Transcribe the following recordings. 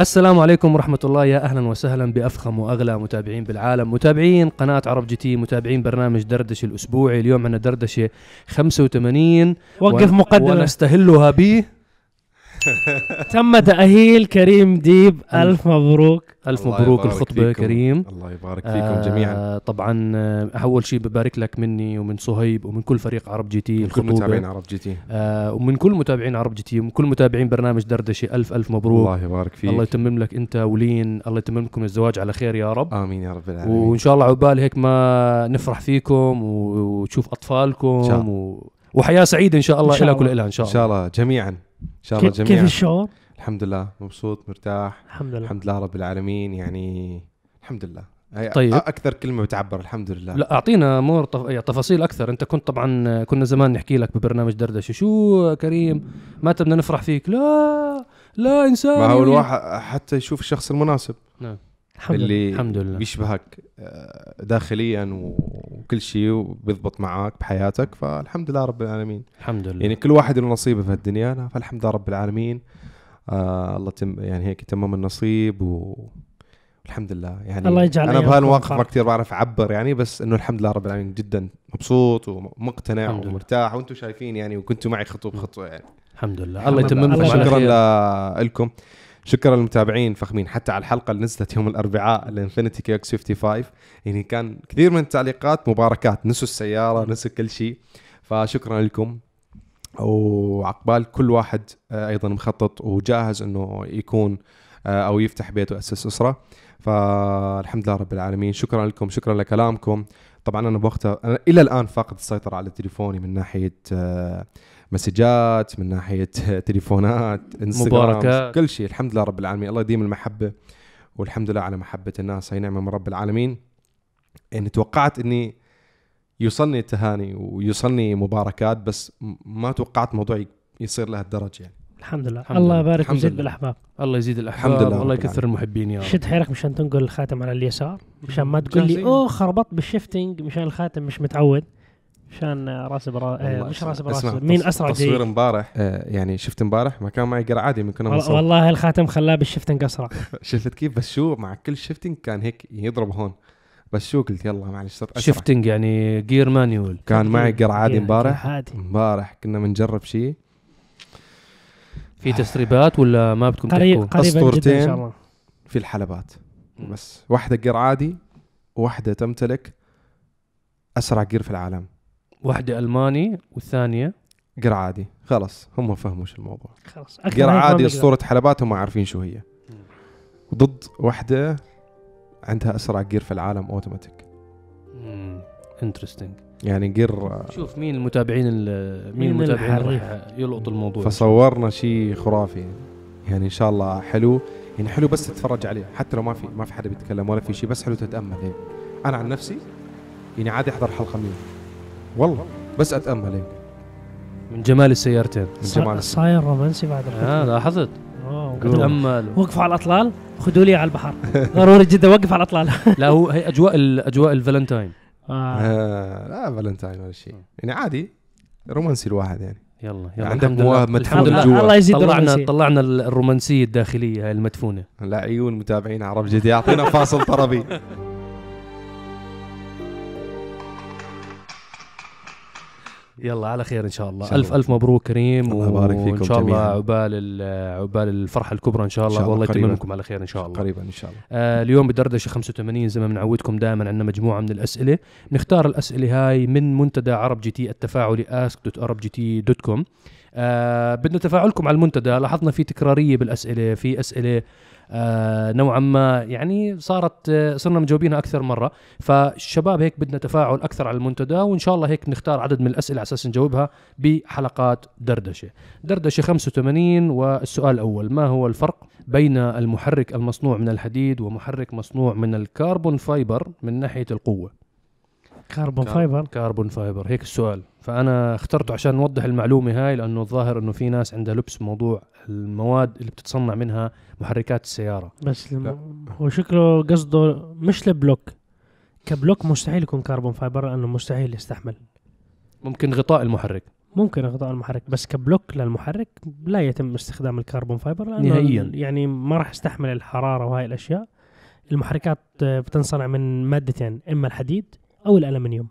السلام عليكم ورحمة الله. يا أهلا وسهلا بأفخم وأغلى متابعين بالعالم. متابعين قناة عرب GT متابعين برنامج دردشة الأسبوعي. اليوم عندنا دردشة 85 وقف مقدمة. ونستهلها ب تم تأهيل كريم ديب. ألف مبروك. ألف مبروك الخطبة فيكم. كريم. الله يبارك فيكم جميعا. آه طبعا آه، أول شيء ببارك لك مني ومن صهيب ومن كل فريق عرب GT كل متابعين عرب GT. آه ومن كل متابعين عرب GT ومن كل متابعين برنامج دردشة. ألف ألف مبروك. الله يبارك فيك. الله يتمم لك أنت ولين. الله يتمم لكم الزواج على خير يا رب. آمين يا رب العالمين. وإن شاء الله عقبال هيك ما نفرح فيكم وتشوف أطفالكم إن شاء و... وحياة سعيدة إن شاء الله إن شاء لك الله. ولها إن شاء الله. شاء الله جميعا. إن شاء الله كيف كيف جميعا. الشعور؟ الحمد لله مبسوط مرتاح. الحمد لله. الحمد لله رب العالمين يعني الحمد لله. هي طيب. أكثر كلمة بتعبر الحمد لله. لا أعطينا مور. يعني تفاصيل أكثر. أنت كنت طبعا كنا زمان نحكي لك ببرنامج دردشة. شو كريم؟ ما بدنا نفرح فيك. لا لا إنسان ما هو يعني. الواحد حتى يشوف الشخص المناسب. الحمد لله اللي الحمد لله. بيشبهك آه، داخليا وكل شيء وبيضبط معك بحياتك فالحمد لله رب العالمين. الحمد لله. يعني كل واحد له نصيبه في الدنيا فالحمد لله رب العالمين. آه الله تم يعني هيك تمام النصيب و الحمد لله. يعني الله يجعل أنا بهالمواقف ما. كثير بعرف أعبر يعني بس إنه الحمد لله رب العالمين جدا مبسوط ومقتنع. ومرتاح وأنتم شايفين يعني وكنتوا معي خطوة بخطوة يعني. الحمد لله. الله يتمم شكرا. لكم. شكرا للمتابعين فخمين. حتى على الحلقة اللي نزلت يوم الأربعاء الانفينيتي QX 55 يعني كان كثير من التعليقات مباركات. نسوا السيارة نسوا كل شيء. فشكرا لكم. وعقبال كل واحد آه، أيضا مخطط وجاهز إنه يكون آه، أو يفتح بيت وياسس أسرة. فالحمد لله رب العالمين. شكرا لكم. شكرا لكلامكم. طبعا أنا بوقتها أنا إلى الآن فاقد السيطرة على تليفوني من ناحية آه، مسجات من ناحية تليفونات انستغرام مباركات. كل شيء. الحمد لله رب العالمين. الله يديم المحبة والحمد لله على محبة الناس. هي نعمة من رب العالمين. يعني توقعت إني يوصلني التهاني ويوصلني مباركات بس ما توقعت موضوع يصير لهالدرجه يعني. الحمد لله. الحمد الله لله. يبارك ويزيد. بالأحباب. الله يزيد الأحباب. الحمد لله والله رب يكثر المحبين يا رب. شد حيلك مشان تنقل الخاتم على اليسار مشان ما تقول لي. أوه خربطت بال shifting مشان الخاتم مش متعود. مشان راسي برا آه والله مش اسمع، براسي مين أسرع تصوير جاي امبارح آه يعني شفت امبارح ما كان معي قرع عادي من كنا وال- بنصور. والله الخاتم خلاه بال shifting أسرع. شفت كيف؟ بس شو مع كل shifting كان هيك يضرب هون. بس شو قلت؟ يلا معلش صرت أسرع. shifting يعني gear manual كان معي قرع عادي امبارح امبارح كنا بنجرب شيء في تسريبات ولا ما بدكم قريب تحكوا؟ إن أسطورتين. شاء الله. في الحلبات. بس واحدة gear عادي وواحدة تمتلك أسرع gear في العالم. واحدة ألماني والثانية gear عادي خلص هم فهموا شو الموضوع. خلاص أكثر gear هيك ما عادي بنقدر. أسطورة حلبات هم عارفين شو هي. ضد واحدة عندها أسرع gear في العالم أوتوماتيك. interesting يعني gear شوف مين المتابعين ال- مين مين المتابعين الحريف؟ راح يلقط الموضوع؟ فصورنا شيء خرافي. يعني إن شاء الله حلو. يعني حلو بس تتفرج عليه. حتى لو ما في ما في حدا بيتكلم ولا في شيء بس حلو تتأمل. هيك أنا عن نفسي يعني عادي أحضر حلقة منه والله. بس أتأمل هيك. من جمال السيارتين. من جمال صاير رومانسي بعد آه. لاحظت. تأمل وقفوا على الأطلال. خذوا لي على البحر. ضروري جدا وقف على الأطلال. لا هو هي أجواء ال- أجواء الفالنتاين. آه. آه لا فالنتاين ولا شيء. يعني عادي رومانسي الواحد يعني. يلا يلا عندك. مواهب لله. جوا. الله يزيد طلعنا الرومانسية. طلعنا ال- الرومانسية الداخلية هاي المدفونة. العيون متابعين عرب جدي يعطينا فاصل طربي يلا على خير إن شاء الله. إن شاء ألف الله. ألف مبروك كريم الله يبارك وإن فيكم شاء الله جميعاً. عقبال ال- عقبال الفرحة الكبرى إن شاء إن الله شاء الله والله. يتممكم على خير إن شاء الله. قريبا إن شاء الله. آه اليوم بدردشة 85 زي ما بنعودكم دائما عندنا مجموعة من الأسئلة. بنختار الأسئلة هاي من منتدى عرب جي تي التفاعلي ask.arabgt.com آه بدنا تفاعلكم على المنتدى. لاحظنا في تكرارية بالأسئلة في أسئلة نوعا ما يعني صارت آه صرنا مجاوبينها أكثر مرة. فالشباب هيك بدنا تفاعل أكثر على المنتدى وإن شاء الله هيك نختار عدد من الأسئلة على أساس نجاوبها بحلقات دردشة. دردشة 85 والسؤال الأول ما هو الفرق بين المحرك المصنوع من الحديد ومحرك مصنوع من ال carbon fiber من ناحية القوة؟ carbon fiber؟ carbon fiber هيك السؤال. فأنا اخترته عشان نوضح المعلومة هاي لأنه الظاهر إنه في ناس عندها لبس موضوع المواد اللي بتتصنع منها محركات السيارة. بس لا. الم... هو شكله قصده مش ال block ك block مستحيل يكون carbon fiber لأنه مستحيل يستحمل. ممكن غطاء المحرك. ممكن غطاء المحرك بس ك block للمحرك لا يتم استخدام ال carbon fiber لأنه نهائياً. يعني ما راح يستحمل الحرارة وهاي الأشياء. المحركات بتنصنع من مادتين إما الحديد أو الألمنيوم.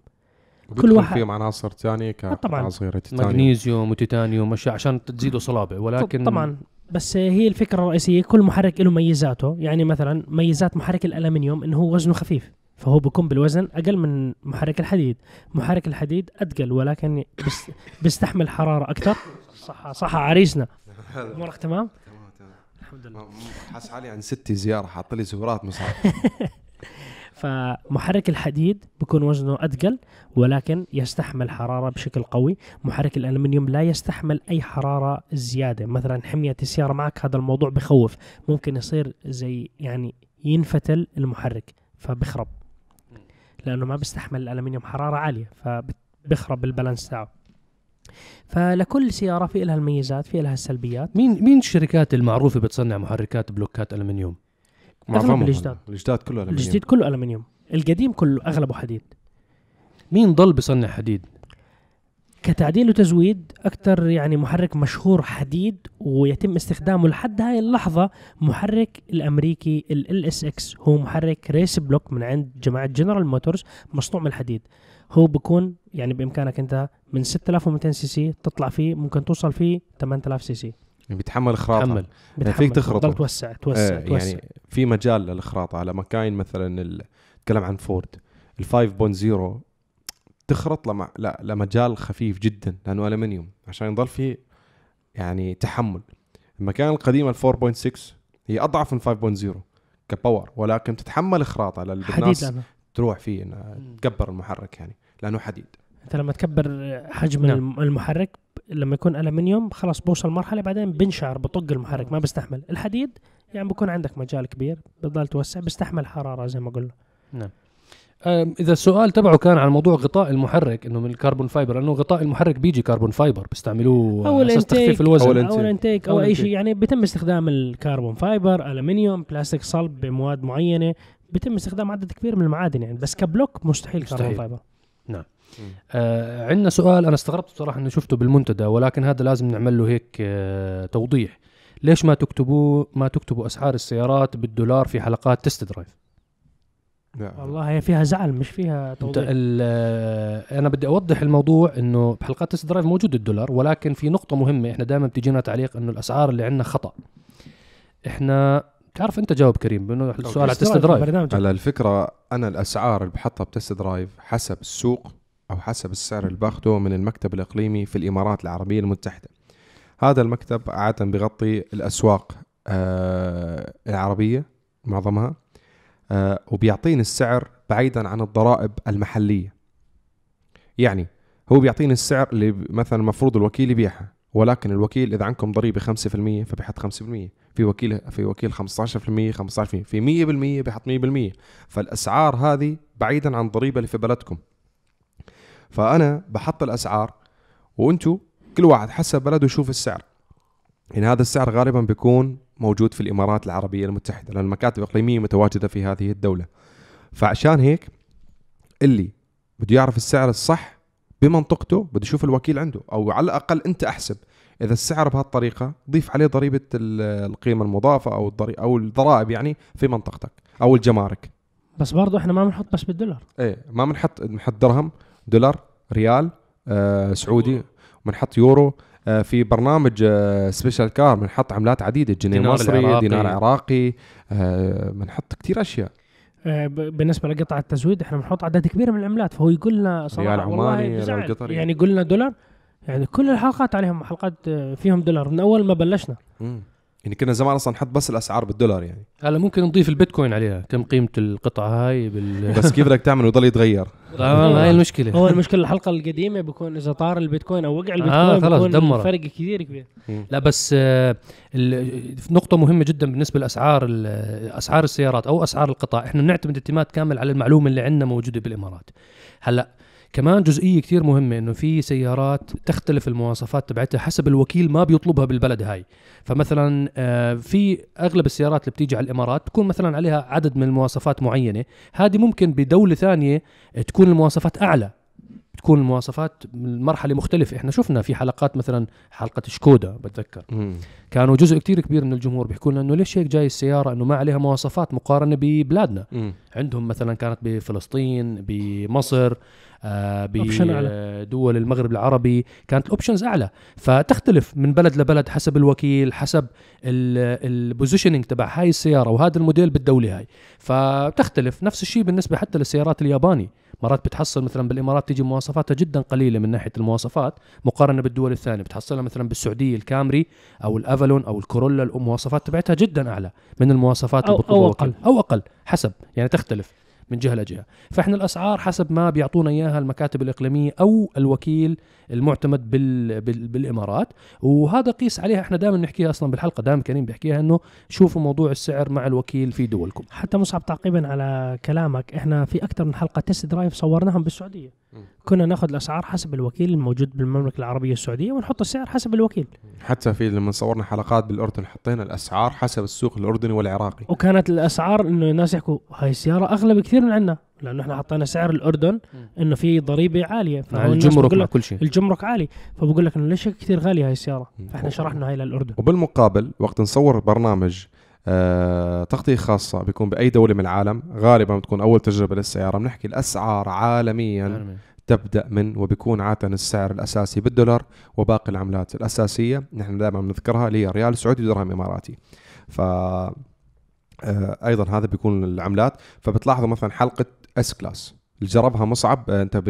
كل واحد- فيهم عناصر ثانية طبعاً. كقطعه صغيره تيتانيوم مغنيسيوم وتيتانيوم أشياء عشان تزيدوا صلابه ولكن طبعا. بس هي الفكرة الرئيسية كل محرك له ميزاته. يعني مثلا ميزات محرك الألمنيوم إنه هو وزنه خفيف فهو بيكون بالوزن أقل من محرك الحديد. محرك الحديد اثقل ولكن بس بيستحمل حرارة أكثر. صح صح عريسنا. أمورك تمام؟ الحمد لله. حاس حالي عن ستي زيارة حاط لي زهورات مصاب فمحرك الحديد بيكون وزنه اثقل ولكن يستحمل حرارة بشكل قوي. محرك الألمنيوم لا يستحمل أي حرارة زيادة. مثلا حمية السيارة معك هذا الموضوع بخوف. ممكن يصير زي يعني ينفتل المحرك فبخرب. لأنه ما بيستحمل الألمنيوم حرارة عالية فبخرب البالانس تاعه. فلكل سيارة في لها الميزات في لها السلبيات. مين مين الشركات المعروفة بتصنع محركات بلوكات الومنيوم معظمهم الجداد. الجداد كله ألمنيوم. الجديد كله ألمنيوم القديم كله أغلبه حديد. مين ضل بصنع حديد؟ كتعديل وتزويد أكثر يعني محرك مشهور حديد ويتم استخدامه لحد هاي اللحظة محرك الأمريكي LSX. هو محرك race block من عند جماعة جنرال موتورز مصنوع من الحديد. هو بكون يعني بإمكانك أنت من 6200 سي سي تطلع فيه ممكن توصل فيه 8000 سي سي. بيتحمل خراطه تحمل بتحمل. فيك تخرطه. تضل توسع توسع آه توسع. يعني في مجال للخراطه على مكاين مثلا نتكلم عن فورد. ال 5.0 تخرط لمع لا لمجال خفيف جدا لأنه الومنيوم عشان يضل فيه يعني تحمل. المكان القديم ال 4.6 هي أضعف من 5.0 كباور ولكن تتحمل خراطه للناس تروح فيه إنها تكبر المحرك يعني لأنه حديد. انت لما تكبر حجم نعم. نعم. المحرك لما يكون ألمنيوم خلاص بوصل مرحلة بعدين بنشعر بطق المحرك ما بيستحمل الحديد يعني بكون عندك مجال كبير بضل توسع بيستحمل حرارة زي ما قلنا أم، إذا السؤال تبعه كان على موضوع غطاء المحرك إنه من ال carbon fiber لأنه غطاء المحرك بيجي carbon fiber بيستعملوه أو على أساس الإنتيك تخفيف الوزن أو الإنتيك. الإنتيك أو أو أي الانتيك. شيء يعني بيتم استخدام ال carbon fiber ألمنيوم بلاستيك صلب بمواد معينة بيتم استخدام عدد كبير من المعادن يعني بس ك block مستحيل, مستحيل. carbon fiber آه عندنا سؤال أنا استغربت بصراحه انه شفته بالمنتدى ولكن هذا لازم نعمل له هيك آه توضيح. ليش ما تكتبوا ما تكتبوا أسعار السيارات بالدولار في حلقات Test Drive؟ لا. والله هي فيها زعل مش فيها توضيح. آه، أنا بدي أوضح الموضوع إنه بحلقات Test Drive موجود الدولار ولكن في نقطة مهمة إحنا دائما بتجينا تعليق إنه الأسعار اللي عندنا خطأ. إحنا تعرف أنت جاوب كريم بإنه السؤال على Test Drive. على الفكرة أنا الأسعار اللي بحطها بتست درايف حسب السوق أو حسب السعر اللي باخده من المكتب الإقليمي في الإمارات العربية المتحدة. هذا المكتب عادة بيغطي الأسواق آه العربية معظمها آه وبيعطيني السعر بعيدا عن الضرائب المحلية. يعني هو بيعطيني السعر اللي مثلا المفروض الوكيل يبيعها ولكن الوكيل إذا عندكم ضريبة 5% فبيحط 5% في وكيل في وكيل 15% 15% في 100% بيحط 100% فالأسعار هذه بعيدا عن الضريبة اللي في بلدكم. فأنا بحط الأسعار وأنتم كل واحد حسب بلده يشوف السعر. يعني هذا السعر غالبا بيكون موجود في الإمارات العربية المتحدة لأن المكاتب الاقليميه متواجدة في هذه الدولة. فعشان هيك اللي بده يعرف السعر الصح بمنطقته بده يشوف الوكيل عنده أو على الأقل أنت أحسب إذا السعر بهالطريقة ضيف عليه ضريبة ال- القيمة المضافة أو الضري أو الضرائب يعني في منطقتك أو الجمارك. بس برضه إحنا ما بنحط بس بالدولار. إيه ما بنحط بنحط درهم دولار ريال آه سعودي. بنحط يورو. آه في برنامج آه Special Car بنحط عملات عديدة. جنيه دينار مصري العراقي. دينار عراقي. آه بنحط كثير أشياء. آه، ب- بالنسبة لقطع التزويد إحنا بنحط عدد كبير من العملات. فهو يقول لنا صراحة ريال والله عماني، ريال. قطري. يعني قلنا دولار. يعني كل الحلقات عليهم حلقات آه، فيهم دولار. من أول ما بلشنا. مم. يعني كنا زمان أصلا نحط بس الأسعار بالدولار يعني. هلا ممكن نضيف البيتكوين عليها. كم قيمة القطعة هاي بال بس كيف بدك تعمل ويضل يتغير. آه هاي المشكلة هو المشكلة الحلقة القديمة بيكون إذا طار البيتكوين أو وقع البيتكوين آه، خلاص دمرها. فرق كثير كبير لا بس آه، نقطة مهمة جدا بالنسبة لأسعار ال- أسعار السيارات أو أسعار القطع، إحنا بنعتمد اعتماد كامل على المعلومة اللي عندنا موجودة بالإمارات. هلأ كمان جزئية كتير مهمة إنه في سيارات تختلف المواصفات تبعتها حسب الوكيل ما بيطلبها بالبلد هاي. فمثلا آه، في أغلب السيارات اللي بتيجي على الإمارات تكون مثلا عليها عدد من المواصفات معينة، هذه ممكن بدولة ثانية تكون المواصفات أعلى. بتكون المواصفات مرحلة مختلفة إحنا شفنا في حلقات مثلا حلقة شكودا بتذكر مم. كانوا جزء كتير كبير من الجمهور بيحكوا لنا إنه ليش هيك جاي السيارة إنه ما عليها مواصفات مقارنة ببلادنا مم. عندهم مثلا كانت بفلسطين بمصر آه. بدول المغرب العربي. كانت ال options أعلى. فتختلف من بلد لبلد حسب الوكيل حسب ال positioning تبع هاي السيارة وهذا الموديل بالدولة هاي. فبتختلف نفس الشيء بالنسبة حتى للسيارات الياباني. مرات بتحصل مثلا بالإمارات تيجي مواصفاتها جدا قليلة من ناحية المواصفات. مقارنة بالدول الثانية بتحصلها مثلا بالسعودية الكامري أو الافالون أو الكورولا. المواصفات تبعتها جدا أعلى من المواصفات أو- أو وكيل. أو أقل. حسب. يعني تختلف. من جهة لجهه فإحنا الأسعار حسب ما بيعطونا إياها المكاتب الإقليمية أو الوكيل المعتمد بال... بال... بالإمارات. وهذا قيس عليها إحنا دائما نحكيها أصلا بالحلقة دائما كريم بيحكيها إنه شوفوا موضوع السعر مع الوكيل في دولكم. حتى مصعب تعقيبا على كلامك إحنا في أكثر من حلقة Test Drive صورناهم بالسعودية. كنا ناخذ الأسعار حسب الوكيل الموجود بالمملكة العربية السعودية ونحط السعر حسب الوكيل. حتى في لما صورنا حلقات بالأردن حطينا الأسعار حسب السوق الأردني والعراقي. وكانت الأسعار إنه الناس يحكوا هاي السيارة أغلى بكثير من عندنا لأنه إحنا حطينا سعر الأردن إنه في ضريبة عالية. الجمرك مع كل شيء. الجمرك عالي. فبقول لك إنه ليش هيك كثير غالية هاي السيارة. فإحنا شرحنا هاي للأردن. وبالمقابل وقت نصور برنامج آه تغطية خاصة بيكون بأي دولة من العالم غالبا بتكون أول تجربة للسيارة بنحكي الأسعار عالميا. تبدأ من وبيكون عادة السعر الأساسي بالدولار وباقي العملات الأساسية نحن دائما بنذكرها اللي هي ريال سعودي ودرهم إماراتي. ف أيضا هذا بيكون العملات. فبتلاحظوا مثلا حلقة S-Class اللي جربها مصعب آه، أنت ب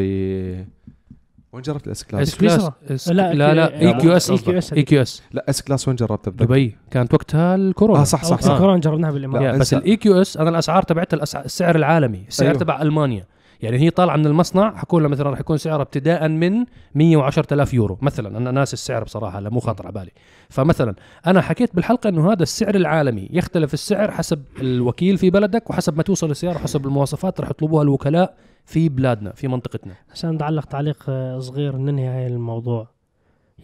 وين جربت الاس كلاس؟ اس كلاس لا، لا إي كيو إس اي كيو اس لا اس كلاس وين جربتها؟ دبي. كانت وقتها الكورونا. آه صح صح صح. الكورونا جربناها بالإمارات. لا، يا بس. الاي كيو اس أنا الأسعار تبعتها السعر العالمي السعر. أيوه. تبع ألمانيا. يعني هي طالعة من المصنع حيكون لها مثلا رح يكون سعرها ابتداء من 110000 يورو مثلا. أنا ناس السعر بصراحة لا مو خاطر على بالي. فمثلا أنا حكيت بالحلقة إنه هذا السعر العالمي يختلف السعر حسب الوكيل في بلدك وحسب ما توصل السيارة وحسب المواصفات رح يطلبوها الوكلاء في بلادنا في منطقتنا. عشان نعلق تعليق آه، صغير ننهي هاي الموضوع.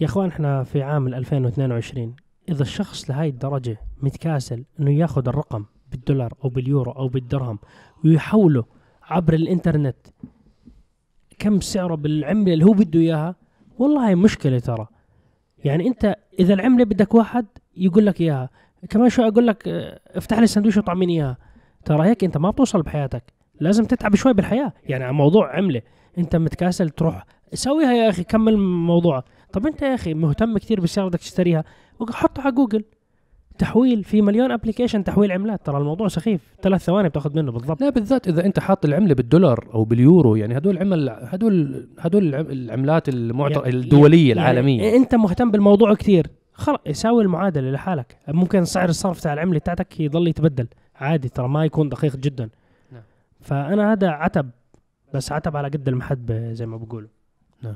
يا إخوان إحنا في عام 2022 إذا الشخص لهاي الدرجة متكاسل إنه ياخذ الرقم بالدولار أو باليورو أو بالدرهم ويحوله عبر الإنترنت. كم سعره بالعملة اللي هو بده إياها؟ والله هاي مشكلة ترى. يعني أنت إذا العملة بدك واحد يقول لك إياها. كمان شوي أقول لك؟ افتح لي سندويشه وطعميني إياها. ترى هيك أنت ما بتوصل بحياتك. لازم تتعب شوي بالحياة. يعني على موضوع عملة. أنت متكاسل تروح. سويها يا أخي كمل موضوعك طب أنت يا أخي مهتم كثير بالسياره بدك تشتريها. حطها على جوجل. تحويل في مليون application تحويل عملات. ترى الموضوع سخيف. ثلاث ثواني بتاخذ منه بالضبط. لا بالذات إذا أنت حاط العملة بالدولار أو باليورو يعني هدول عمل هدول هدول العم- العملات المعتر يعني- الدولية يعني العالمية. أنت مهتم بالموضوع كثير. خلص ساوي المعادلة لحالك. ممكن سعر الصرف تاع العملة بتاعتك يضل يتبدل. عادي ترى ما يكون دقيق جدا. نعم. فأنا هذا عتب. بس عتب على قد المحبة زي ما بقولوا. نعم.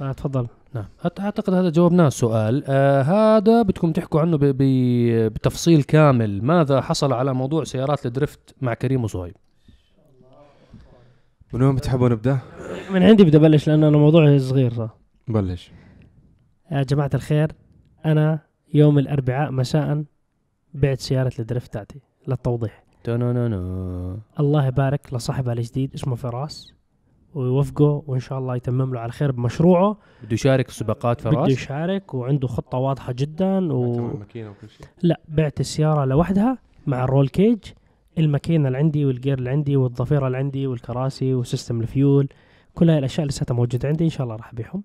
آه تفضل. نعم. أعتقد هذا جاوبناه السؤال آه هذا بدكم تحكوا عنه ب- ب- بتفصيل كامل. ماذا حصل على موضوع سيارات الدريفت مع كريم وصهيب؟ من وين بتحبوا نبدأ؟ من عندي بدي أبلش لأنه أنا موضوعي صغير صح. نبلش يا جماعة الخير أنا يوم الأربعاء مساء بعت سيارة ال drift تاعتي للتوضيح. الله يبارك لصاحبها الجديد اسمه فراس. ويوفقه وإن شاء الله يتمم له على خير بمشروعه. بده يشارك في سباقات بده فراس يشارك وعنده خطة واضحة جدا و... وكل شيء. لا بعت السيارة لوحدها مع ال roll cage الماكينة اللي عندي والجير اللي عندي والضفيرة اللي عندي والكراسي و system ال fuel. كل هاي الأشياء لساتها موجودة عندي إن شاء الله راح أبيعهم.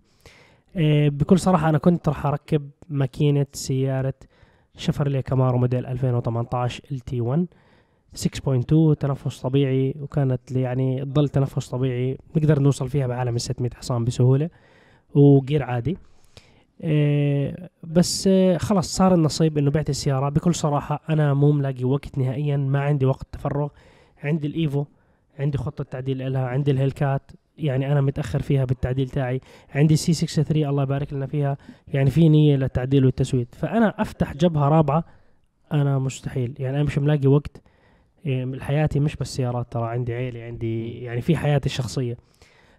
آه، بكل صراحة أنا كنت راح أركب ماكينة سيارة شفرلي كامارو موديل 2018 LT1 6.2 تنفس طبيعي وكانت يعني تضل تنفس طبيعي. نقدر نوصل فيها بعالم ال 600 حصان بسهولة وجير عادي. إيه بس إيه خلاص صار النصيب إنه بعت السيارة. بكل صراحة أنا مو ملاقي وقت نهائيا ما عندي وقت تفرغ. عندي الإيفو عندي خطة تعديل لها عندي ال Hellcat يعني أنا متأخر فيها بالتعديل تاعي. عندي C63 الله يبارك لنا فيها. يعني في نية للتعديل والتزويد. فأنا أفتح جبهة رابعة أنا مستحيل. يعني أنا مش ملاقي وقت حياتي مش بس سيارات ترى عندي عيلة عندي يعني في حياتي الشخصية.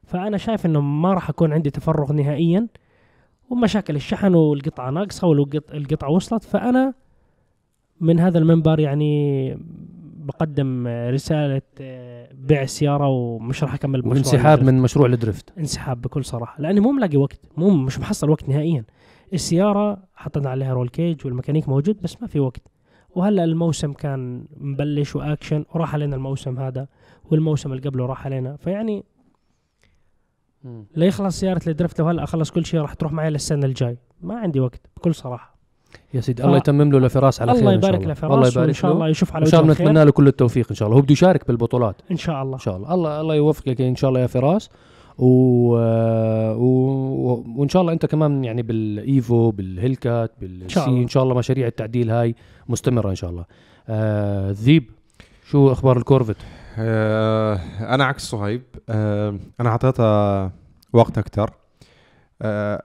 فأنا شايف إنه ما راح أكون عندي تفرغ نهائيا ومشاكل الشحن والقطعة ناقصة والقطعة وصلت. فأنا من هذا المنبر يعني بقدم رسالة آه، بيع السيارة ومش راح أكمل بمشروع وانسحاب ال drift. من مشروع ال drift انسحاب بكل صراحة لأني مو ملاقي وقت مو مش محصل وقت نهائيا. السيارة حطينا عليها roll cage والميكانيك موجود بس ما في وقت. وهلا الموسم كان مبلش واكشن وراح علينا الموسم هذا والموسم اللي قبله راح علينا. فيعني لا يخلص سيارة ال drift لو هلا اخلص كل شيء راح تروح معي للسنة الجاي. ما عندي وقت بكل صراحة. يا سيدي ف- الله يتمم له لفراس على خير الله يبارك له فراس الله يبارك وإن شاء له. الله يشوف على ان شاء وجه الله الخير. نتمنى له كل التوفيق إن شاء الله. هو بده يشارك بالبطولات. إن شاء الله. إن شاء الله. الله الله يوفقك إن شاء الله يا فراس. و... و... وإن شاء الله أنت كمان يعني بالإيفو بال Hellcat بال C شاء الله. إن شاء الله مشاريع التعديل هاي مستمرة إن شاء الله. آه ذيب شو أخبار الكورفت؟ آه، أنا عكس صهيب. آه، أنا أعطيتها وقت أكثر آه،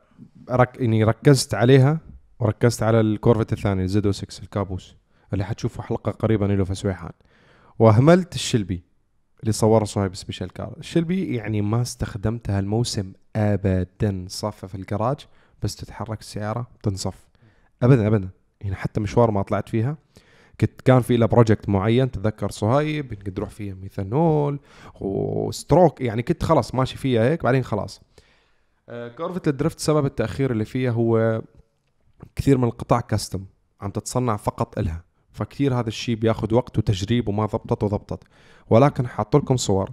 رك اني ركزت عليها وركزت على الكورفت الثاني الزدو 6 الكابوس اللي حتشوفوا حلقة قريبا له في سويحان وأهملت الشلبي. اللي صوره صهيب سبيشال كار. الشلبي يعني ما استخدمتها الموسم ابدا صفة في الجراج بس تتحرك السيارة تنصف. ابدا ابدا. يعني حتى مشوار ما طلعت فيها. كنت كان في له بروجكت معين تذكر صهيب نقدر نروح فيها ميثانول و stroke يعني كنت خلاص ماشي فيها هيك بعدين خلاص. آه، كورفت ال drift سبب التأخير اللي فيها هو كثير من القطع custom عم تتصنع فقط إلها. فكثير هذا الشيء بياخذ وقت وتجريب وما ضبطت وضبطت. ولكن حاط لكم صور.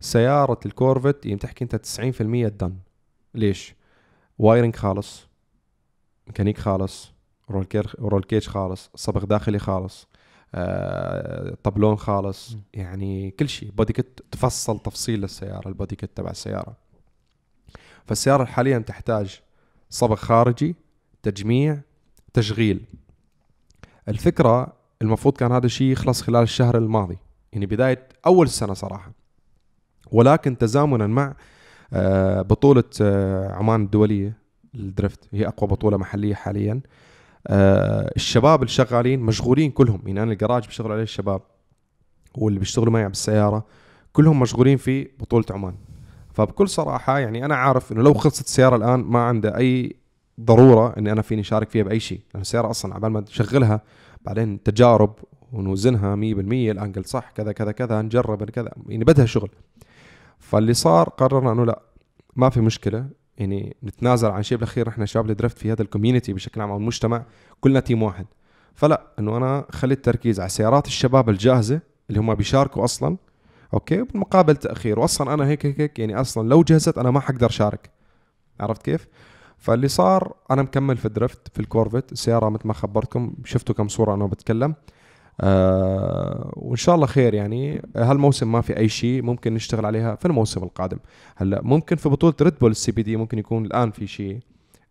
سيارة الكورفت يعني تحكي أنت 90% done ليش؟ wiring خالص. ميكانيك خالص. roll ca- roll cage خالص. صبغ داخلي خالص. آه، طبلون خالص. م. يعني كل شيء. body kit تفصل تفصيل للسيارة ال body kit تبع السيارة. فالسيارة حاليا تحتاج صبغ خارجي تجميع تشغيل. الفكرة المفروض كان هذا الشيء يخلص خلال الشهر الماضي يعني بداية أول السنة صراحة. ولكن تزامنا مع آه، بطولة آه، عمان الدولية لل drift هي أقوى بطولة محلية حاليا. آه، الشباب اللي شغالين مشغولين كلهم يعني أنا الجراج بيشتغل عليه الشباب واللي بيشتغلوا معي بالسيارة كلهم مشغولين في بطولة عمان. فبكل صراحة يعني أنا عارف إنه لو خلصت السيارة الآن ما عنده أي ضرورة إني أنا فيني اشارك فيها بأي شيء لأن السيارة أصلا عبال ما تشغلها بعدين تجارب ونوزنها 100% الانجل صح كذا كذا كذا نجرب كذا يعني بدها شغل. فاللي صار قررنا إنه لا ما في مشكلة يعني نتنازل عن شيء بالأخير إحنا شباب ال drift في هذا ال community بشكل عام أو المجتمع كلنا team واحد. فلا إنه أنا خليت التركيز على سيارات الشباب الجاهزة اللي هم بيشاركوا أصلا أوكي بالمقابل تأخير. واصلا أنا هيك هيك, يعني أصلا لو جهزت أنا ما حقدر شارك عرفت كيف؟ فاللي صار أنا مكمل في ال drift في الكورفت. السياره مثل ما خبرتكم شفتوا كم صورة أنا بتكلم. آه وإن شاء الله خير يعني. هالموسم ما في أي شيء ممكن نشتغل عليها في الموسم القادم. هلأ ممكن في بطولة ريد بول السي بي دي ممكن يكون الآن في شيء.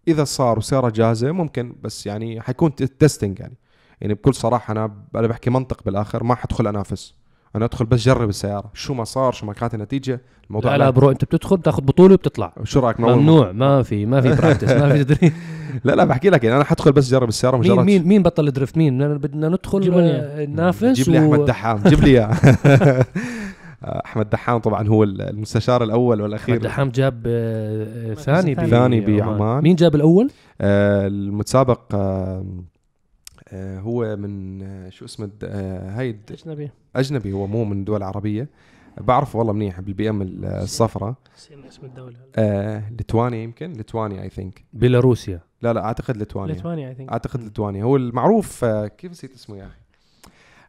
إذا صار وسيارة جاهزة ممكن بس يعني حيكون تيستنج يعني. يعني بكل صراحة أنا أنا بحكي منطق بالآخر ما حدخل أنافس. أنا أدخل بس جرب السيارة. شو ما صار شو ما كانت النتيجة الموضوع لا لا برو أنت بتدخل بتاخذ بطولة وبتطلع. شو رأيك ممنوع. ما في ما في براكتس ما في تدريب لا لا بحكي لك يعني أنا حدخل بس جرب السيارة مين مجرد. مين مين بطل الدريفت؟ مين؟ بدنا- ندخل آه، ننافس جيب لي و- أحمد دحام. جيب لي إياه. أحمد دحام طبعا هو المستشار الأول والأخير. أحمد دحام جاب آه، آه، ثاني ثاني. بعمان. مين جاب الأول؟ آه، المتسابق آه، آه، هو من آه، شو اسمه آه، هاي أجنبي. أجنبي هو مو من دول عربية. بعرفه والله منيح بال BM الصفراء نسينا اسم الدولة. آه، ليتوانيا يمكن؟ ليتوانيا I think بيلاروسيا. لا لا أعتقد ليتوانيا. ليتوانيا I think أعتقد ليتوانيا. هو المعروف آه، كيف نسيت اسمه يا أخي؟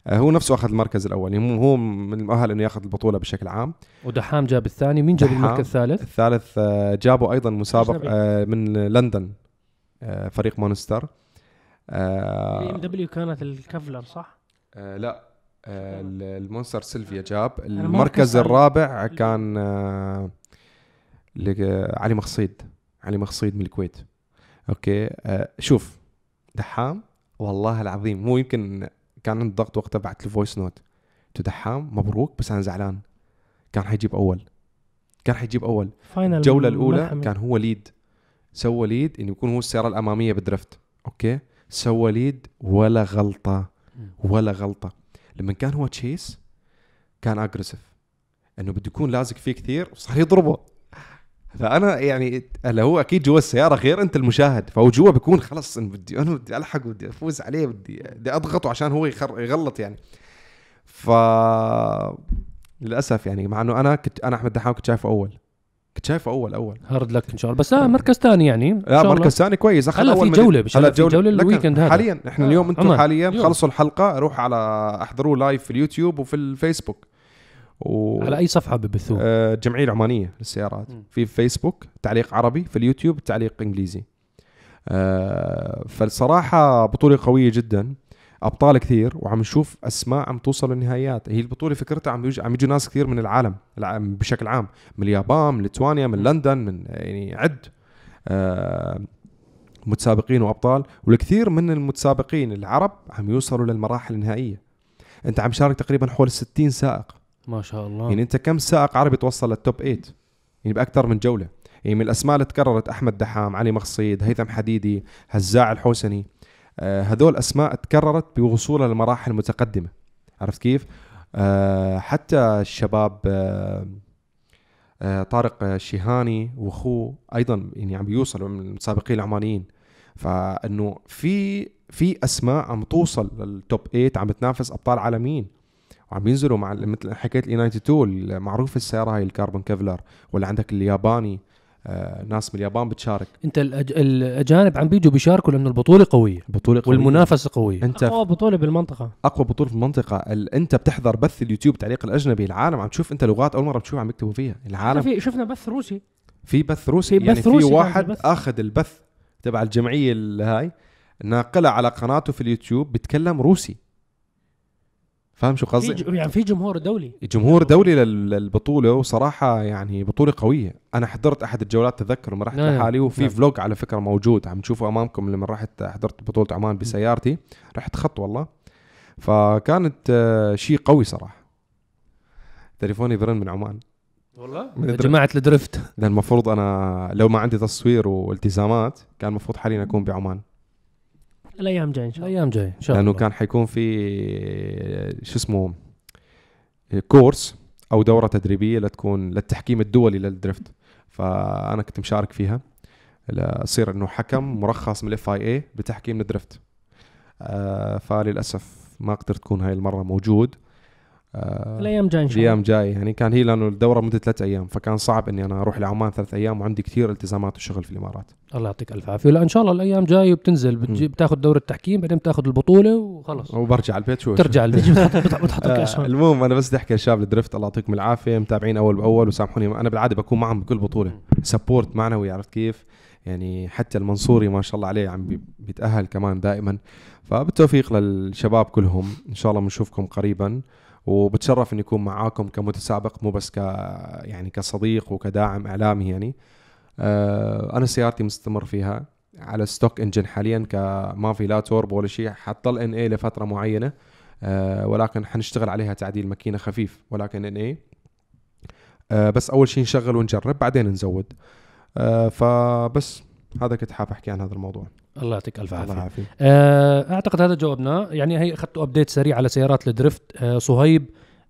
آه، هو نفسه أخذ المركز الأول. يعني هو- هو من المؤهل إنه يأخذ البطولة بشكل عام. ودحام جاب الثاني. مين جاب. المركز الثالث؟ الثالث آه، جابوا أيضا مسابق. آه، من لندن آه، فريق Monster. B آه، M W كانت ال Kevlar صح؟ آه، لا آه، ال- Monster Silvia جاب. المركز الرابع كان آه، علي مخصيد علي مخصيد من الكويت. okay آه، شوف دحام والله العظيم مو يمكن كان عندي ضغط وقتها بعت له voice note to دحام مبروك بس أنا زعلان. كان حيجيب أول. كان حيجيب أول. الجولة الأولى. كان هو lead سوى lead إنه يكون هو السيارة الأمامية بال drift. Okay؟ سوى lead ولا غلطة ولا غلطة. لما كان هو chase كان aggressive إنه بده يكون لازق فيه كثير وصار يضربه. فأنا يعني هلا هو أكيد جوا السيارة غير أنت المشاهد. فهو جوا بيكون خلص إن بدي أنا بدي ألحق بدي أفوز عليه بدي بدي اضغطه عشان هو يخر يغلط يعني. ف للأسف يعني مع إنه أنا كنت أنا أحمد دحام كنت شايفه أول. كنت شايفه أول أول. hard luck إن شاء الله. بس آه مركز ثاني يعني. إن لا. مركز ثاني كويس. أخذ هلا في هلا في جولة. لكن ال weekend هذا. حاليا إحنا آه، اليوم أنتم. حاليا. خلصوا الحلقة. روح على احضروه live في اليوتيوب وفي الفيسبوك. و على أي صفحة ببثوه آه، الجمعيه العمانية للسيارات. مم. في فيسبوك تعليق عربي. في اليوتيوب تعليق إنجليزي. آه، فالصراحة بطولة قوية جدا. أبطال كثير وعم نشوف أسماء عم توصل للنهائيات هي البطولة فكرتها عم يجي عم يجوا ناس كثير من العالم بشكل عام من اليابان من ليتوانيا من لندن من يعني عد آه، متسابقين وأبطال. والكثير من المتسابقين العرب عم يوصلوا للمراحل النهائية. أنت عم شارك تقريبا حول 60 سائق. ما شاء الله. يعني أنت كم سائق عربي توصل لل top 8 يعني بأكثر من جولة. يعني من الأسماء اللي تكررت أحمد دحام علي مخصيد هيثم حديدي هزاع الحوسني. هذول أسماء تكررت بوصولها لمراحل متقدمه عرفت كيف؟ آه حتى الشباب آه آه طارق الشيهاني وأخوه أيضا يعني عم بيوصلوا من المتسابقين العمانيين. فإنه في في أسماء عم توصل لل top 8 عم بتنافس أبطال عالميين. وعم ينزلوا مع مثل حكيت ال E92 المعروف السيارة هاي ال carbon Kevlar ولا عندك الياباني. آه ناس من اليابان بتشارك. انت الأج... الأجانب عم بيجوا بيشاركوا لأنه البطولة قوية. بطولة قوية. والمنافسة قوية. أنت أقوى بطولة بالمنطقة. أقوى بطولة في المنطقة. ال... أنت بتحضر بث اليوتيوب تعليق الأجنبي. العالم عم تشوف أنت لغات أول مرة بتشوف عم يكتبوا فيها. العالم في شفنا بث روسي. في بث روسي. في يعني بث في روسي كان واحد في بث. آخذ البث تبع الجمعية هاي ناقلها على قناته في اليوتيوب بيتكلم روسي. فاهم شو في قصدي؟ ج- يعني في جمهور دولي. جمهور دولي لل- للبطولة وصراحة يعني بطولة قوية. أنا حضرت أحد الجولات تذكر لما رحت نعم. لحالي وفي نعم. vlog على فكرة موجود عم تشوفه أمامكم لما رحت حضرت بطولة عمان بسيارتي. رحت خط والله. فكانت آه، شيء قوي صراحة. تليفوني برن من عمان. والله؟ من ال drift. جماعة ال drift. لأن المفروض أنا لو ما عندي تصوير والتزامات كان المفروض حاليا أكون بعمان. الأيام جاية إن شاء الله. الأيام جاي إن شاء لأنه الله. كان حيكون في شو اسمه course أو دورة تدريبية لتكون للتحكيم الدولي لل drift فأنا كنت مشارك فيها. لأصير إنه حكم مرخص من ال FIA بتحكيم ال drift آه فللأسف ما قدرت تكون هاي المرة موجود. آه الأيام جاية إن شاء الأيام الله. جاي يعني كان هي لأنه الدورة مدة ثلاث أيام فكان صعب إني أنا أروح لعمان ثلاث أيام وعندي كثير التزامات وشغل في الإمارات. الله يعطيك ألف عافية. لا إن شاء الله الأيام جاي وبتنزل. بتجي بتاخذ دورة التحكيم بعدين بتاخذ البطولة وخلص وبرجع البيت شو ترجع البيت. بتحط- آه، المهم أنا بس بدي أحكي لشباب ال drift. الله يعطيكم العافية. متابعين أول بأول وسامحوني أنا بالعادة بكون معهم بكل بطولة. support معنوي عرفت كيف؟ يعني حتى المنصوري ما شاء الله عليه عم بي- بيتأهل كمان دائما. فبالتوفيق للشباب كلهم. إن شاء الله بنشوفكم قريبا. وبتشرف إني أكون معاكم كمتسابق مو بس ك يعني كصديق وكداعم إعلامي يعني. آه أنا سيارتي مستمر فيها على stock engine حاليا كما في لا توربو ولا شيء حتضل NA لفترة معينة. آه ولكن حنشتغل عليها تعديل ماكينة خفيف ولكن NA آه بس أول شيء نشغل ونجرب بعدين نزود. فبس هذا كنت حاب أحكي عن هذا الموضوع. الله يعطيك ألف الله عافية. يعافيك. آه، أعتقد هذا جاوبنا يعني هي أخذتوا update سريع على سيارات ال drift. آه، صهيب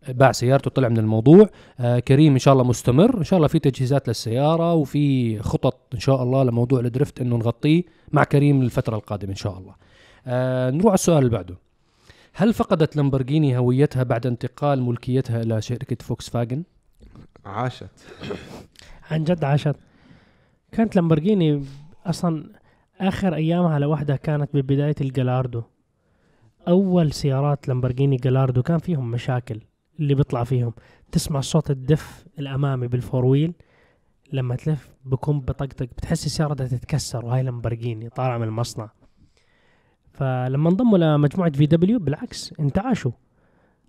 باع سيارته طلع من الموضوع. آه كريم إن شاء الله مستمر. إن شاء الله في تجهيزات للسيارة وفي خطط إن شاء الله لموضوع ال drift إنه نغطيه مع كريم الفترة القادمة إن شاء الله. آه نروح على السؤال اللي بعده. هل فقدت لامبرجيني هويتها بعد انتقال ملكيتها إلى شركة فوكس فاجن عاشت. عن جد عاشت. كانت لامبرجيني أصلا آخر ايامها لوحدها كانت ببداية الجلاردو أول سيارات لامبرجيني جلاردو كان فيهم مشاكل اللي بيطلع فيهم. تسمع صوت الدفع الأمامي بال four wheel. لما تلف بكون بطقطق بتحس السيارة بدها تتكسر وهاي لامبرجيني طالعة من المصنع. فلما انضموا لمجموعة VW بالعكس انتعشوا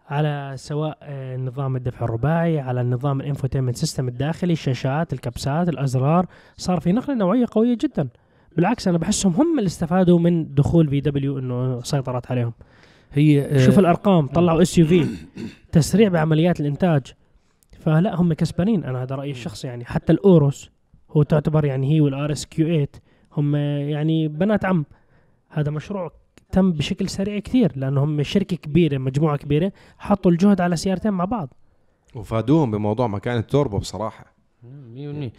على سواء آه، نظام الدفع الرباعي على النظام ال infotainment system الداخلي الشاشات الكبسات الأزرار. صار في نقلة نوعية قوية جدا. بالعكس أنا بحسهم هم اللي استفادوا من دخول VW إنه سيطرت عليهم. هي آه شوف الأرقام طلعوا SUV تسريع بعمليات الإنتاج. فهلا هم كسبانين. أنا هذا رأيي الشخصي يعني. حتى الأوروس هو تعتبر يعني هي وال RS Q8 هم يعني بنات عم. هذا مشروع تم بشكل سريع كثير لأنه هم شركة كبيرة مجموعة كبيرة حطوا الجهد على سيارتين مع بعض. وفادوهم بموضوع مكان التوربو بصراحة. 100% يعني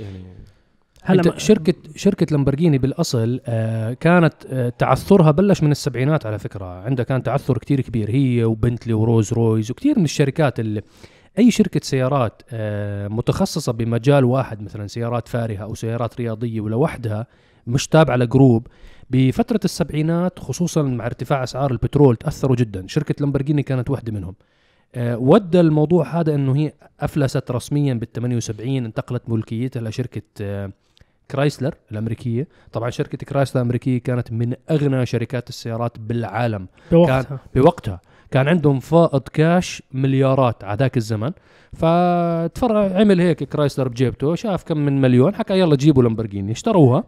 هلا شركه شركة لامبرجيني بالأصل آه كانت آه تعثرها بلش من السبعينات على فكرة. عندها كان تعثر كتير كبير هي وبنتلي ورولز رويس وكثير من الشركات اللي أي شركة سيارات آه متخصصة بمجال واحد مثلا سيارات فارهة أو سيارات رياضية ولوحدها مش تابعة ل group بفترة السبعينات خصوصا مع ارتفاع أسعار البترول تأثروا جدا. شركة لامبرجيني كانت واحدة منهم. وأدى الموضوع هذا إنه هي أفلست رسميا بال 78 انتقلت ملكيتها لشركة كرايسلر الأمريكية. طبعا شركة كرايسلر الأمريكية كانت من أغنى شركات السيارات بالعالم. بوقتها. بوقتها. كان عندهم فائض كاش مليارات على ذاك الزمن. فتفرع عمل هيك كرايسلر بجيبته شاف كم من مليون حكى يلا جيبوا لامبرجيني اشتروها.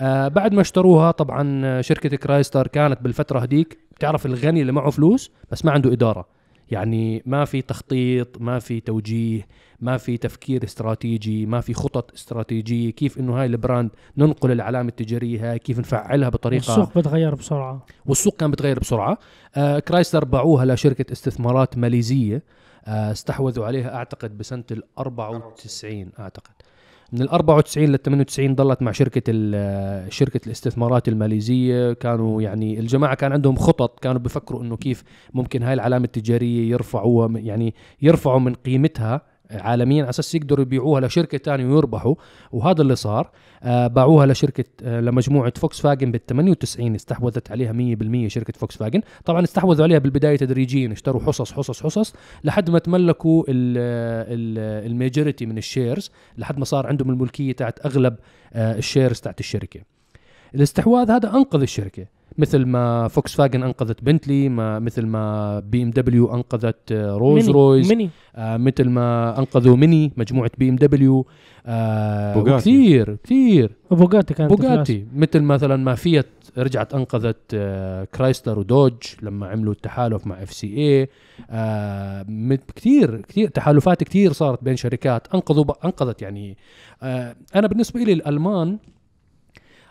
آه بعد ما اشتروها طبعا شركة كرايسلر كانت بالفترة هديك بتعرف الغني اللي معه فلوس بس ما عنده إدارة. يعني ما في تخطيط ما في توجيه. ما في تفكير استراتيجي ما في خطط استراتيجية كيف إنه هاي ال brand ننقل العلامة التجارية هاي كيف نفعلها بطريقة السوق بتغير بسرعة. والسوق كان بتغير بسرعة. آه كرايسلر باعوها لشركة استثمارات ماليزية. آه استحوذوا عليها أعتقد بسنة ال 94 أعتقد. من ال 94 لل 98 ضلت مع شركة ال- شركة الاستثمارات الماليزية. كانوا يعني الجماعة كان عندهم خطط كانوا بيفكروا إنه كيف ممكن هاي العلامة التجارية يرفعوها يعني يرفعوا من قيمتها عالميا على أساس يقدروا يبيعوها لشركة ثانية ويربحوا. وهذا اللي صار آه باعوها لشركة آه لمجموعة فوكس فاجن بال 98 استحوذت عليها 100% شركة فوكس فاجن طبعا استحوذوا عليها بالبداية تدريجيا اشتروا حصص حصص حصص لحد ما تملكوا ال majority من ال shares لحد ما صار عندهم الملكية تاعت أغلب آه ال shares تاعت الشركة. الاستحواذ هذا أنقذ الشركة. مثل ما فوكس فاجن أنقذت بنتلي ما مثل ما بي إم دبليو أنقذت آه، روز ميني رويز ميني. آه مثل ما أنقذوا ميني مجموعة بي إم دبليو آه بوغاتي. كثير كثير. بوغاتي كانت. بوغاتي. مثل مثلا ما فيات رجعت أنقذت آه كرايسلر ودوج لما عملوا التحالف مع FCA كثير كثير تحالفات كثير صارت بين شركات أنقذوا أنقذت يعني. آه أنا بالنسبة لي الألمان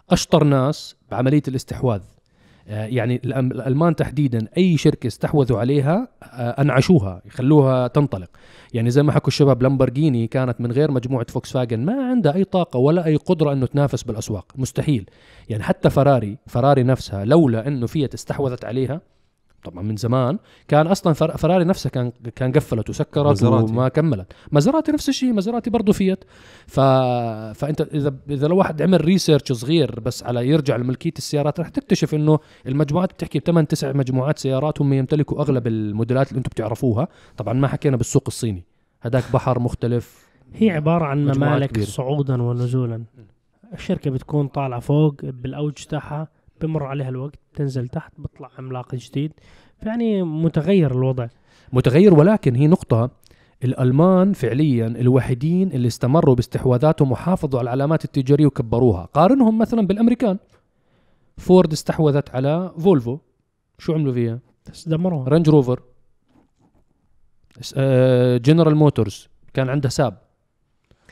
أشطر ناس بعملية الاستحواذ. آه، يعني الأم- الألمان تحديدا أي شركة استحوذوا عليها آه، أنعشوها يخلوها تنطلق. يعني زي ما حكوا الشباب لامبرجيني كانت من غير مجموعة فوكس فاجن ما عندها أي طاقة ولا أي قدرة إنه تنافس بالأسواق. مستحيل. يعني حتى فراري فراري نفسها لولا إنه فيات استحوذت عليها طبعا من زمان كان أصلا فر- فراري نفسها كان كان قفلت وسكرت مازراتي. وما كملت. مازراتي نفس الشيء مازراتي برضه فيات. ف... فأنت إذا إذا لو واحد عمل research صغير بس على يرجع لملكية السيارات رح تكتشف إنه المجموعات بتحكي بثمان تسع مجموعات سيارات هم يمتلكوا أغلب الموديلات اللي أنتم بتعرفوها. طبعا ما حكينا بالسوق الصيني. هذاك بحر مختلف. هي عبارة عن ممالك. صعودا ونزولا. الشركة بتكون طالعة فوق بالأوج تاعها. بمر عليها الوقت تنزل تحت بيطلع عملاق جديد. يعني متغير الوضع. متغير ولكن هي نقطة الألمان فعليا الوحيدين اللي استمروا باستحواذاتهم وحافظوا على العلامات التجارية وكبروها. قارنهم مثلا بالأمريكان. فورد استحوذت على فولفو. شو عملوا فيها؟ بس دمروها رانج روفر آه، جنرال موتورز. كان عندها ساب.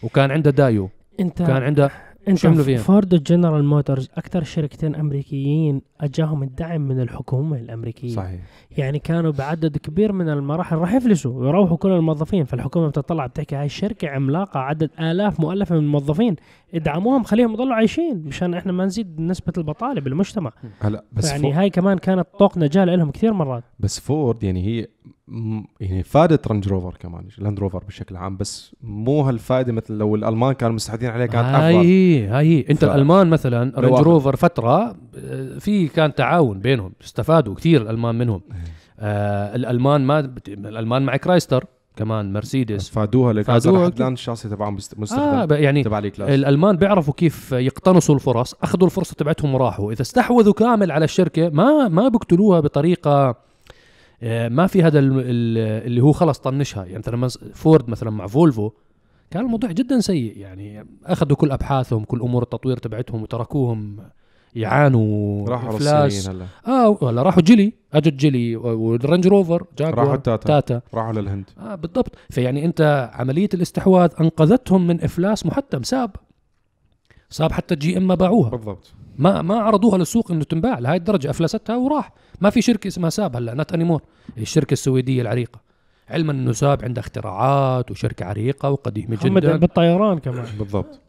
وكان عندها دايو. انت كان عندها انت فيها؟ فورد وجنرال موتورز أكثر شركتين أمريكيين أجاهم الدعم من الحكومة الأمريكية. صحيح. يعني كانوا بعدد كبير من المراحل راح يفلسوا ويروحوا كل الموظفين. فالحكومة بتطلع بتحكي هاي الشركة عملاقة عدد آلاف مؤلفة من الموظفين ادعموهم خليهم يضلوا عايشين مشان إحنا ما نزيد نسبة البطالة بالمجتمع. هلا بس يعني يعني هاي كمان كانت طوق نجاة لهم كثير مرات. بس فورد يعني هي يعني فادت رانج روفر كمان لاند روفر بشكل عام بس مو هالفائدة مثل لو الألمان كانوا مستحوذين عليها كانت هاي أفضل. هي هاي. هي أنت ف- الألمان مثلا أخذ- روفر فترة آه، في كان تعاون بينهم استفادوا كثير الألمان منهم. آه الألمان ما الألمان مع كرايسلر كمان مرسيدس فادوها فادوها لحد الان الشاصي تبعهم آه مستخدم ب- يعني تبع الألمان بيعرفوا كيف يقتنصوا الفرص أخذوا الفرصة تبعتهم وراحوا. إذا استحوذوا كامل على الشركة ما ما بيقتلوها بطريقة آه، ما في هذا ال- ال- اللي هو خلص طنشها. يعني مثلا فورد مثلا مع فولفو كان الموضوع جدا سيء. يعني أخذوا كل أبحاثهم كل أمور التطوير تبعتهم وتركوهم يعانوا. راحوا. للصينيين هلا. آه ولا راحوا جيلي. أجت جيلي و- والرانج روفر راحوا جاكوار تاتا. تاتا. راحوا للهند. آه بالضبط. فيعني أنت عملية الاستحواذ أنقذتهم من إفلاس محتم ساب. ساب حتى ال GM ما باعوها. بالضبط. ما ما عرضوها للسوق إنه تنباع لهي الدرجة أفلستها وراح. ما في شركة اسمها ساب هلا not anymore الشركة السويدية العريقة. علما إنه ساب عندها اختراعات وشركة عريقة وقديمه جدا. بالطيران كمان. بالضبط.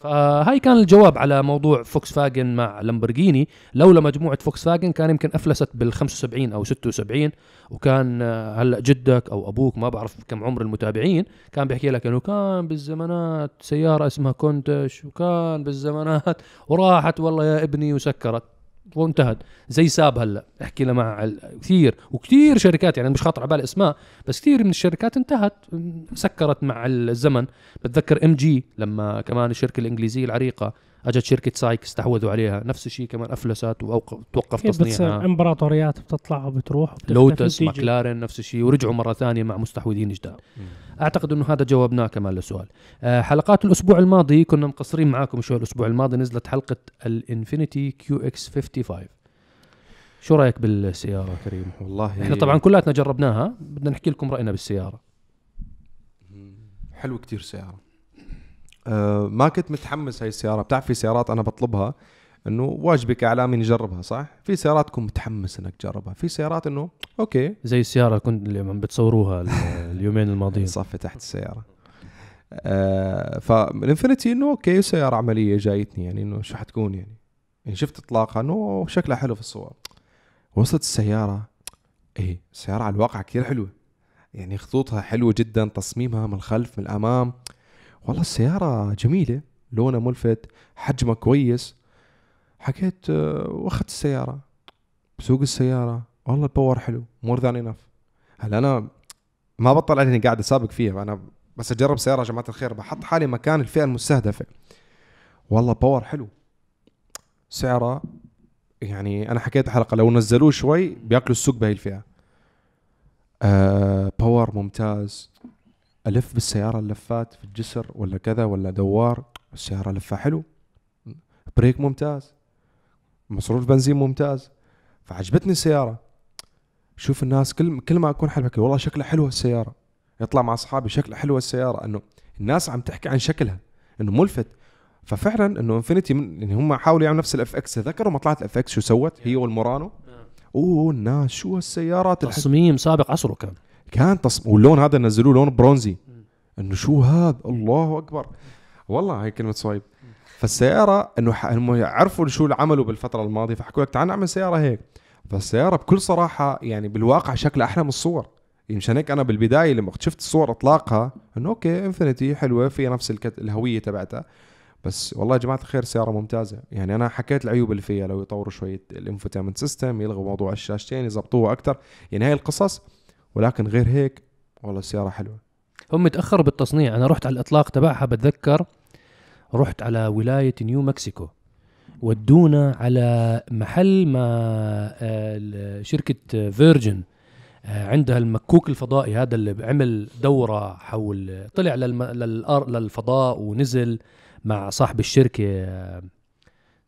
فهاي كان الجواب على موضوع فوكس فاجن مع لامبورجيني. لولا مجموعة فوكس فاجن كان يمكن أفلست بال 75 أو 76 وكان آه، هلا جدك أو أبوك ما بعرف كم عمر المتابعين كان بيحكي لك إنه كان بالزمانات سيارة اسمها كونتاش وكان بالزمانات وراحت والله يا ابني وسكرت. وانتهت. زي ساب هلا احكي له مع كثير وكثير شركات يعني مش خاطر على بالي اسماء بس كثير من الشركات انتهت سكرت مع الزمن. بتذكر MG لما كمان الشركة الإنجليزية العريقة أجت شركة سايك استحوذوا عليها. نفس الشيء كمان افلست وتوقف تصنيعها. إمبراطوريات بتطلع وبتروح لوتس. ماكلارين نفس الشيء ورجعوا مرة ثانية مع مستحوذين جداد. أعتقد إنه هذا جاوبناه كمان للسؤال أه حلقات الأسبوع الماضي كنا مقصرين معاكم شوي. الأسبوع الماضي نزلت حلقة الإنفينيتي QX 55 شو رأيك بالسيارة كريم؟ والله إحنا طبعا كلاتنا جربناها. بدنا نحكي لكم رأينا بالسيارة. حلو كتير سيارة. أه ما كنت متحمس هاي السيارة. بتعرف في سيارات أنا بطلبها إنه واجبي كإعلامي نجربها صح؟ في سيارات تكون متحمس إنك تجربها، في سيارات إنه okay. زي السيارة كنت اللي عم بتصوروها ال- اليومين الماضيين. صفي تحت السيارة. أه فالانفينيتي إنه okay سيارة عملية جايتني يعني إنه شو حتكون يعني. يعني شفت إطلاقها إنه شكلها حلو في الصور. وصلت السيارة إيه السيارة على الواقع كثير حلوة. يعني خطوطها حلوة جدا تصميمها من الخلف من الأمام. والله السيارة جميلة لونها ملفت حجمها كويس. حكيت آه، وأخذت السيارة. بسوق السيارة. والله ال power حلو more than enough هلا أنا ما بطل إني قاعد أسابق فيها أنا بس أجرب سيارة يا جماعة الخير. بحط حالي مكان الفئة المستهدفة. والله power حلو. سعره يعني أنا حكيت حلقة لو نزلوه شوي بياكلوا السوق بهي الفئة. آه power ممتاز. ألف بالسيارة اللفات في الجسر ولا كذا ولا دوار السيارة لفها حلو. brake ممتاز. مصروف بنزين ممتاز. فعجبتني السيارة. شوف الناس كل كل ما أكون حلو والله شكلها حلوة السيارة. يطلع مع أصحابي شكلها حلوة السيارة إنه الناس عم تحكي عن شكلها إنه ملفت. ففعلا إنه انفينيتي من يعني هم حاولوا يعملوا نفس ال FX. تذكروا ما طلعت ال FX شو سوت؟ هي والمورانو؟ أوه الناس شو هالسيارات تصميم سابق عصره كان. كان تصميم واللون هذا نزلوه لون برونزي. إنه شو هذا؟ الله أكبر. والله هاي كلمة صهيب فالسيارة إنه ح- هم عرفوا شو اللي عملوا بالفترة الماضية فحكوا لك تعال نعمل سيارة هيك. فالسيارة بكل صراحة يعني بالواقع شكلها أحلى من الصور. مشان هيك أنا بالبداية لما شفت الصور إطلاقها إنه okay إنفينيتي حلوة فيها نفس الكت... الهوية تبعتها. بس والله يا جماعة الخير سيارة ممتازة. يعني أنا حكيت العيوب اللي فيها لو يطوروا شوية ال infotainment system يلغوا موضوع الشاشتين يظبطوها أكثر يعني هاي القصص ولكن غير هيك والله السيارة حلوة. هم تأخروا بالتصنيع. أنا رحت على الإطلاق تبعها بتذكر. رحت على ولاية نيو مكسيكو. ودونا على محل ما آه، شركة فيرجن. آه، عندها المكوك الفضائي هذا اللي عمل دورة حول طلع. للفضاء ونزل مع صاحب الشركة آه،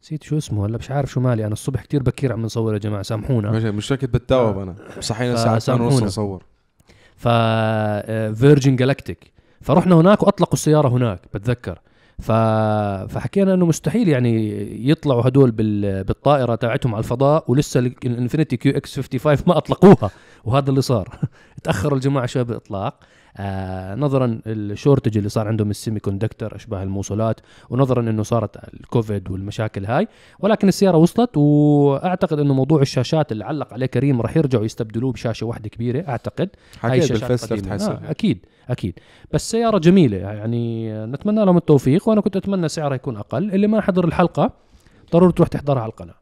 نسيت شو اسمه هلا مش عارف شو مالي. أنا الصبح كتير بكير عم نصور يا جماعة سامحونا. مش مش بتتوب أنا صحينا الساعة 2 ونص. نصور ف Virgin Galactic فرحنا هناك وأطلقوا السيارة هناك بتذكر. ف... فحكينا إنه مستحيل يعني يطلعوا هدول بال... بالطائرة تاعتهم على الفضاء ولسه ال- الانفينيتي QX 55 ما أطلقوها. وهذا اللي صار. تأخروا الجماعة شوي بالإطلاق. آه نظرا ال shortage اللي صار عندهم ال semiconductor أشباه الموصلات ونظرا إنه صارت الكوفيد والمشاكل هاي. ولكن السيارة وصلت وأعتقد إنه موضوع الشاشات اللي علق عليه كريم راح يرجعوا يستبدلوه بشاشة واحدة كبيرة أعتقد. هاي الشاشات آه أكيد أكيد. بس سيارة جميلة يعني نتمنى لهم التوفيق وأنا كنت أتمنى سعرها يكون أقل. اللي ما حضر الحلقة ضروري تروح تحضرها على القناة.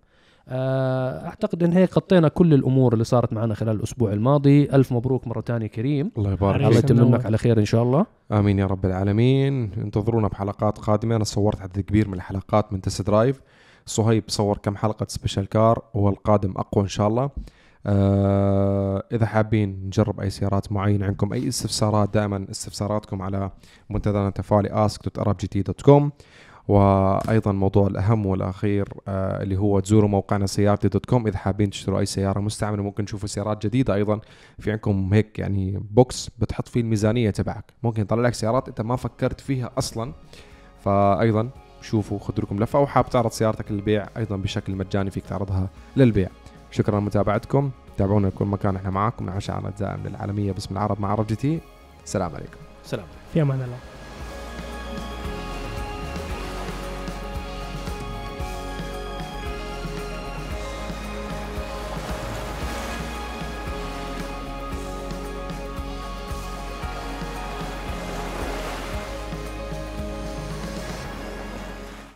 أعتقد إن هيك غطينا كل الأمور اللي صارت معنا خلال الأسبوع الماضي. ألف مبروك مرة ثانية كريم. الله يبارك. الله فيك. يتمم منور. لك على خير إن شاء الله. آمين يا رب العالمين. انتظرونا بحلقات قادمة. أنا صورت عدد كبير من الحلقات من test drive صهيب صور كم حلقة special car والقادم أقوى إن شاء الله. آه إذا حابين نجرب أي سيارات معينة عندكم أي استفسارات دائما استفساراتكم على منتدانا التفاعلي ask.arabgt.com وأيضا موضوع الأهم والأخير آه اللي هو تزوروا موقعنا سيارتي dot com إذا حابين تشتروا أي سيارة مستعملة ممكن تشوفوا سيارات جديدة أيضا في عندكم هيك يعني box بتحط فيه الميزانية تبعك. ممكن يطلع لك سيارات أنت ما فكرت فيها أصلا. فايضا شوفوا خذوا لكم لفة أو حاب تعرض سيارتك للبيع أيضا بشكل مجاني فيك تعرضها للبيع. شكرا لمتابعتكم تابعونا في كل مكان إحنا معاكم من عشاء على الدائم للعالميه باسم العرب مع عرب جي تي. السلام عليكم. سلام في أمان الله.